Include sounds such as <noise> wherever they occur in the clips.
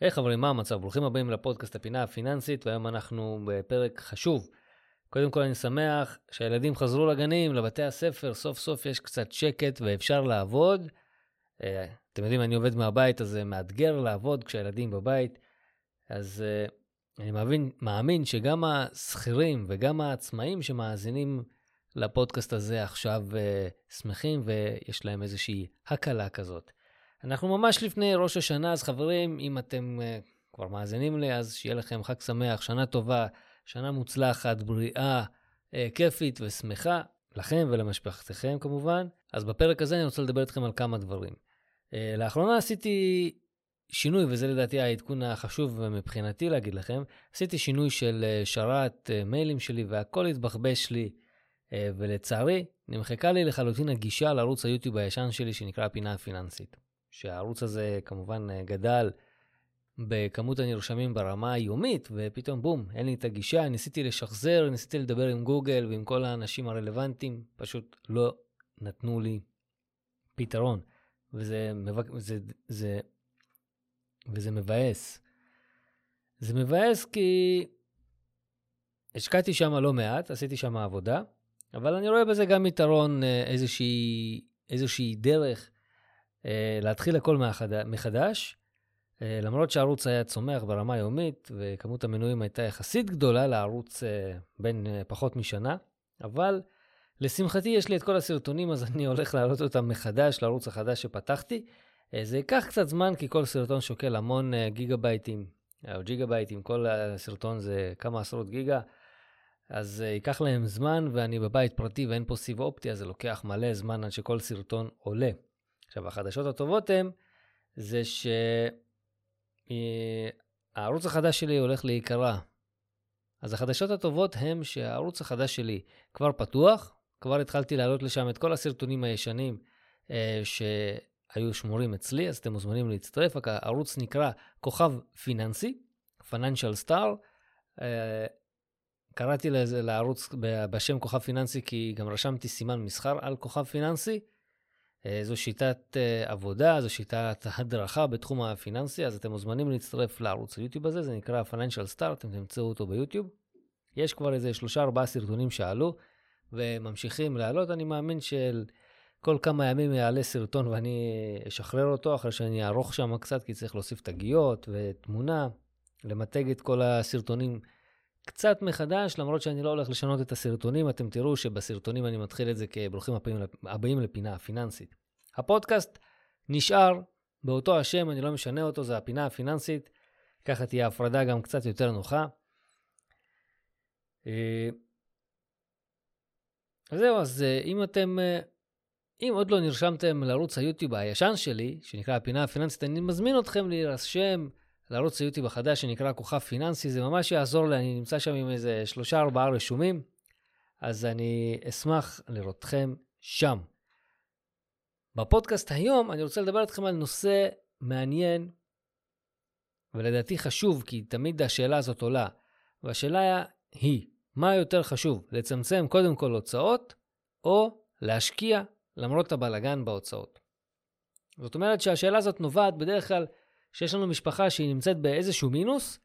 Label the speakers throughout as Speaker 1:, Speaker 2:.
Speaker 1: היי hey, חברים, מה המצב? ברוכים הבאים לפודקאסט הפינה הפיננסית, והיום אנחנו בפרק חשוב. קודם כל אני שמח שהילדים חזרו לגנים, לבתי הספר, סוף סוף יש קצת שקט ואפשר לעבוד. אה, אתם יודעים, אני עובד מהבית, אז זה מאתגר לעבוד כשהילדים בבית. אז אה, אני מאמין, מאמין שגם השכירים וגם העצמאים שמאזינים לפודקאסט הזה עכשיו אה, שמחים ויש להם איזושהי הקלה כזאת. אנחנו ממש לפני ראש השנה, אז חברים, אם אתם uh, כבר מאזינים לי, אז שיהיה לכם חג שמח, שנה טובה, שנה מוצלחת, בריאה, uh, כיפית ושמחה, לכם ולמשפחתכם כמובן. אז בפרק הזה אני רוצה לדבר איתכם על כמה דברים. Uh, לאחרונה עשיתי שינוי, וזה לדעתי העדכון החשוב מבחינתי להגיד לכם, עשיתי שינוי של שרת מיילים שלי והכל התבחבש לי, ולצערי, נמחקה לי לחלוטין הגישה לערוץ היוטיוב הישן שלי שנקרא הפינה הפיננסית. שהערוץ הזה כמובן אה, גדל בכמות הנרשמים ברמה היומית, ופתאום בום, אין לי את הגישה, ניסיתי לשחזר, ניסיתי לדבר עם גוגל ועם כל האנשים הרלוונטיים, פשוט לא נתנו לי פתרון. וזה, זה, זה, וזה מבאס. זה מבאס כי השקעתי שם לא מעט, עשיתי שם עבודה, אבל אני רואה בזה גם יתרון, אה, איזושהי, איזושהי דרך להתחיל הכל מחדש, אה, למרות שהערוץ היה צומח ברמה יומית וכמות המנויים הייתה יחסית גדולה לערוץ אה, בין פחות משנה, אבל לשמחתי יש לי את כל הסרטונים, אז <laughs> אני הולך להעלות אותם מחדש לערוץ החדש שפתחתי. זה ייקח קצת זמן, כי כל סרטון שוקל המון גיגה בייטים, או ג'יגה בייטים, כל הסרטון זה כמה עשרות גיגה. אז ייקח להם זמן, ואני בבית פרטי ואין פה סיב אופטי, אז זה לוקח מלא זמן עד שכל סרטון עולה. עכשיו, החדשות הטובות הן, זה שהערוץ החדש שלי הולך להיקרא. אז החדשות הטובות הן שהערוץ החדש שלי כבר פתוח, כבר התחלתי להעלות לשם את כל הסרטונים הישנים אה, שהיו שמורים אצלי, אז אתם מוזמנים להצטרף. הערוץ נקרא כוכב פיננסי, Financial Star. אה, קראתי לזה, לערוץ בשם כוכב פיננסי כי גם רשמתי סימן מסחר על כוכב פיננסי. אה, זו שיטת אה, עבודה, זו שיטת הדרכה בתחום הפיננסי, אז אתם מוזמנים להצטרף לערוץ היוטיוב הזה, זה נקרא Financial Start, אתם תמצאו אותו ביוטיוב. יש כבר איזה שלושה ארבעה סרטונים שעלו וממשיכים לעלות, אני מאמין של כל כמה ימים יעלה סרטון ואני אשחרר אותו אחרי שאני אערוך שם קצת, כי צריך להוסיף תגיות ותמונה, למתג את כל הסרטונים קצת מחדש, למרות שאני לא הולך לשנות את הסרטונים, אתם תראו שבסרטונים אני מתחיל את זה כברוכים הבאים לפינה הפיננסית. הפודקאסט נשאר באותו השם, אני לא משנה אותו, זה הפינה הפיננסית. ככה תהיה הפרדה גם קצת יותר נוחה. אה, זהו, אז אה, אם אתם, אה, אם עוד לא נרשמתם לערוץ היוטיוב הישן שלי, שנקרא הפינה הפיננסית, אני מזמין אתכם להירשם. לערוץ היוטיוב החדש שנקרא כוכב פיננסי, זה ממש יעזור לי, אני נמצא שם עם איזה שלושה ארבעה רשומים, אז אני אשמח לראותכם שם. בפודקאסט היום אני רוצה לדבר איתכם על נושא מעניין, ולדעתי חשוב, כי תמיד השאלה הזאת עולה. והשאלה היא, מה יותר חשוב, לצמצם קודם כל הוצאות, או להשקיע למרות הבלגן בהוצאות? זאת אומרת שהשאלה הזאת נובעת בדרך כלל שיש לנו משפחה שהיא נמצאת באיזשהו מינוס,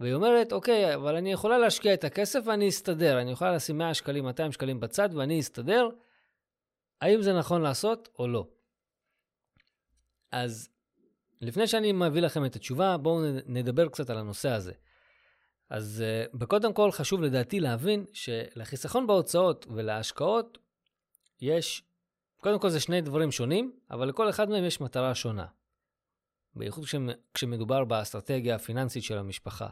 Speaker 1: והיא אומרת, אוקיי, אבל אני יכולה להשקיע את הכסף ואני אסתדר. אני יכולה לשים 100 שקלים, 200 שקלים בצד ואני אסתדר. האם זה נכון לעשות או לא? אז לפני שאני מביא לכם את התשובה, בואו נדבר קצת על הנושא הזה. אז uh, קודם כל חשוב לדעתי להבין שלחיסכון בהוצאות ולהשקעות יש, קודם כל זה שני דברים שונים, אבל לכל אחד מהם יש מטרה שונה. בייחוד כשמדובר באסטרטגיה הפיננסית של המשפחה.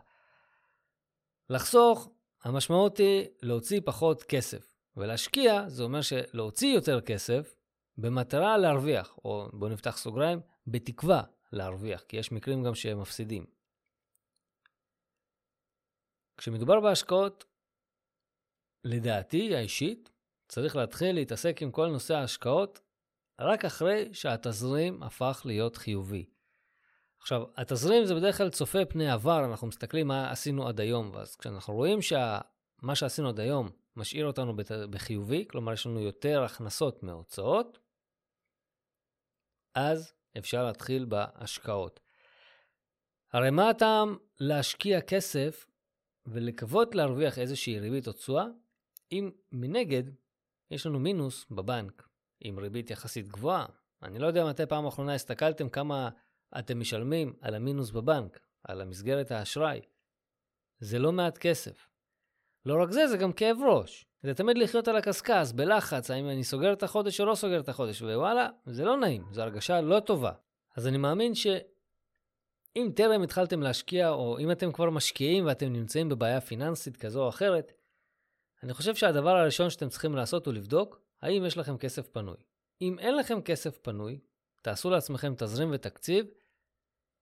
Speaker 1: לחסוך, המשמעות היא להוציא פחות כסף, ולהשקיע זה אומר שלהוציא יותר כסף במטרה להרוויח, או בואו נפתח סוגריים, בתקווה להרוויח, כי יש מקרים גם שהם מפסידים. כשמדובר בהשקעות, לדעתי האישית, צריך להתחיל להתעסק עם כל נושא ההשקעות רק אחרי שהתזרים הפך להיות חיובי. עכשיו, התזרים זה בדרך כלל צופה פני עבר, אנחנו מסתכלים מה עשינו עד היום, ואז כשאנחנו רואים שמה שעשינו עד היום משאיר אותנו בחיובי, כלומר יש לנו יותר הכנסות מהוצאות, אז אפשר להתחיל בהשקעות. הרי מה הטעם להשקיע כסף ולקוות להרוויח איזושהי ריבית או תשואה, אם מנגד יש לנו מינוס בבנק, עם ריבית יחסית גבוהה. אני לא יודע מתי פעם אחרונה הסתכלתם כמה אתם משלמים על המינוס בבנק, על המסגרת האשראי. זה לא מעט כסף. לא רק זה, זה גם כאב ראש. זה תמיד לחיות על הקשקש, בלחץ, האם אני סוגר את החודש או לא סוגר את החודש, ווואלה, זה לא נעים, זו הרגשה לא טובה. אז אני מאמין שאם טרם התחלתם להשקיע, או אם אתם כבר משקיעים ואתם נמצאים בבעיה פיננסית כזו או אחרת, אני חושב שהדבר הראשון שאתם צריכים לעשות הוא לבדוק האם יש לכם כסף פנוי. אם אין לכם כסף פנוי, תעשו לעצמכם תזרים ותקציב,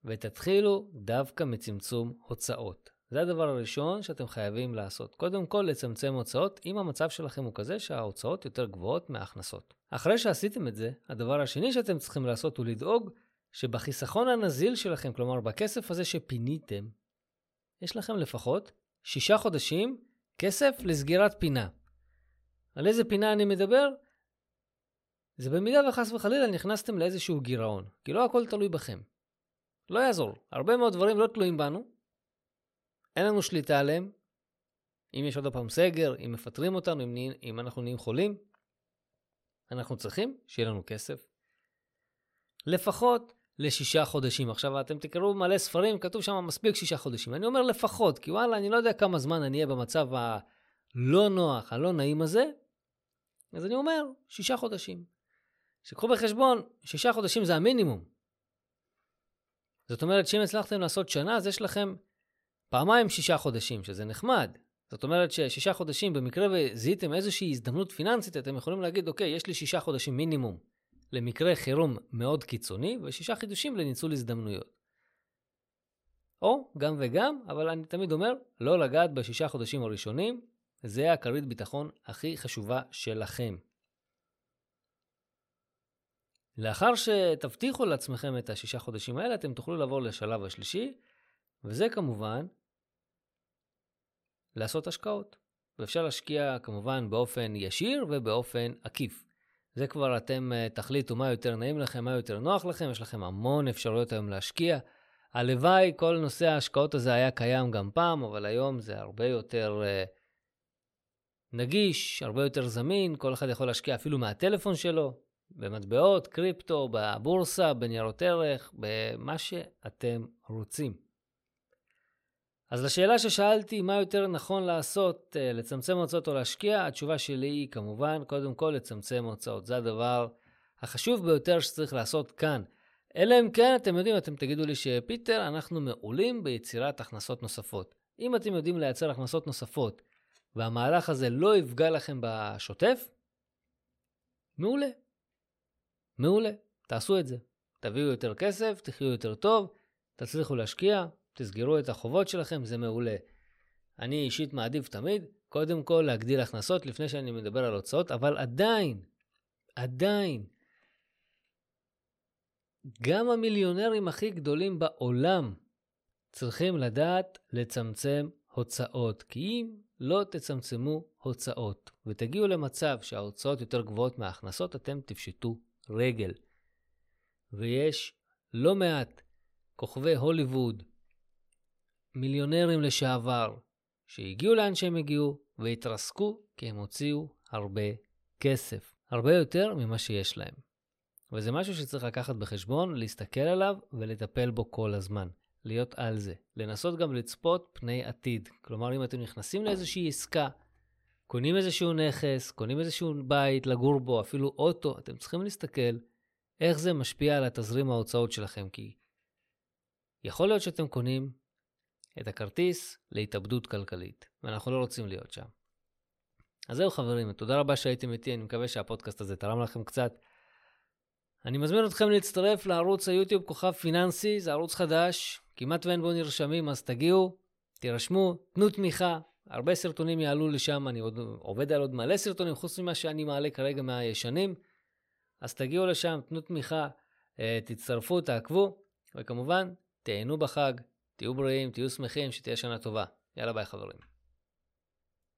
Speaker 1: ותתחילו דווקא מצמצום הוצאות. זה הדבר הראשון שאתם חייבים לעשות. קודם כל, לצמצם הוצאות, אם המצב שלכם הוא כזה שההוצאות יותר גבוהות מההכנסות. אחרי שעשיתם את זה, הדבר השני שאתם צריכים לעשות הוא לדאוג שבחיסכון הנזיל שלכם, כלומר בכסף הזה שפיניתם, יש לכם לפחות שישה חודשים כסף לסגירת פינה. על איזה פינה אני מדבר? זה במידה וחס וחלילה נכנסתם לאיזשהו גירעון, כי לא הכל תלוי בכם. לא יעזור, הרבה מאוד דברים לא תלויים בנו, אין לנו שליטה עליהם. אם יש עוד פעם סגר, אם מפטרים אותנו, אם, אם אנחנו נהיים חולים, אנחנו צריכים שיהיה לנו כסף. לפחות לשישה חודשים. עכשיו, אתם תקראו מלא ספרים, כתוב שם מספיק שישה חודשים. אני אומר לפחות, כי וואלה, אני לא יודע כמה זמן אני אהיה במצב הלא נוח, הלא נעים הזה, אז אני אומר, שישה חודשים. שקחו בחשבון, שישה חודשים זה המינימום. זאת אומרת שאם הצלחתם לעשות שנה, אז יש לכם פעמיים שישה חודשים, שזה נחמד. זאת אומרת ששישה חודשים, במקרה וזיהיתם איזושהי הזדמנות פיננסית, אתם יכולים להגיד, אוקיי, יש לי שישה חודשים מינימום למקרה חירום מאוד קיצוני, ושישה חידושים לניצול הזדמנויות. או גם וגם, אבל אני תמיד אומר, לא לגעת בשישה חודשים הראשונים, זה הכרית ביטחון הכי חשובה שלכם. לאחר שתבטיחו לעצמכם את השישה חודשים האלה, אתם תוכלו לעבור לשלב השלישי, וזה כמובן לעשות השקעות. ואפשר להשקיע כמובן באופן ישיר ובאופן עקיף. זה כבר אתם אה, תחליטו מה יותר נעים לכם, מה יותר נוח לכם, יש לכם המון אפשרויות היום להשקיע. הלוואי כל נושא ההשקעות הזה היה קיים גם פעם, אבל היום זה הרבה יותר uh, נגיש, הרבה יותר זמין, כל אחד יכול להשקיע אפילו מהטלפון שלו, במטבעות, קריפטו, בבורסה, בניירות ערך, במה שאתם רוצים. אז לשאלה ששאלתי, מה יותר נכון לעשות, אה, לצמצם הוצאות או להשקיע, התשובה שלי היא כמובן, קודם כל לצמצם הוצאות. זה הדבר החשוב ביותר שצריך לעשות כאן. אלא אם כן, אתם יודעים, אתם תגידו לי שפיטר, אנחנו מעולים ביצירת הכנסות נוספות. אם אתם יודעים לייצר הכנסות נוספות, והמהלך הזה לא יפגע לכם בשוטף, מעולה. מעולה, תעשו את זה. תביאו יותר כסף, תחיו יותר טוב, תצליחו להשקיע, תסגרו את החובות שלכם, זה מעולה. אני אישית מעדיף תמיד, קודם כל להגדיל הכנסות לפני שאני מדבר על הוצאות, אבל עדיין, עדיין, גם המיליונרים הכי גדולים בעולם צריכים לדעת לצמצם הוצאות, כי אם לא תצמצמו הוצאות ותגיעו למצב שההוצאות יותר גבוהות מההכנסות, אתם תפשטו רגל. ויש לא מעט כוכבי הוליווד, מיליונרים לשעבר, שהגיעו לאן שהם הגיעו והתרסקו כי הם הוציאו הרבה כסף. הרבה יותר ממה שיש להם. וזה משהו שצריך לקחת בחשבון, להסתכל עליו ולטפל בו כל הזמן. להיות על זה. לנסות גם לצפות פני עתיד. כלומר, אם אתם נכנסים לאיזושהי עסקה, קונים איזשהו נכס, קונים איזשהו בית לגור בו, אפילו אוטו, אתם צריכים להסתכל איך זה משפיע על התזרים ההוצאות שלכם, כי יכול להיות שאתם קונים את הכרטיס להתאבדות כלכלית, ואנחנו לא רוצים להיות שם. אז זהו חברים, תודה רבה שהייתם איתי, אני מקווה שהפודקאסט הזה תרם לכם קצת. אני מזמין אתכם להצטרף לערוץ היוטיוב כוכב פיננסי, זה ערוץ חדש, כמעט ואין בו נרשמים, אז תגיעו, תירשמו, תנו תמיכה, הרבה סרטונים יעלו לשם, אני עוד עובד על עוד מלא סרטונים, חוץ ממה שאני מעלה כרגע מהישנים. אז תגיעו לשם, תנו תמיכה, אה, תצטרפו, תעקבו, וכמובן, תהנו בחג, תהיו בריאים, תהיו שמחים, שתהיה שנה טובה. יאללה ביי חברים.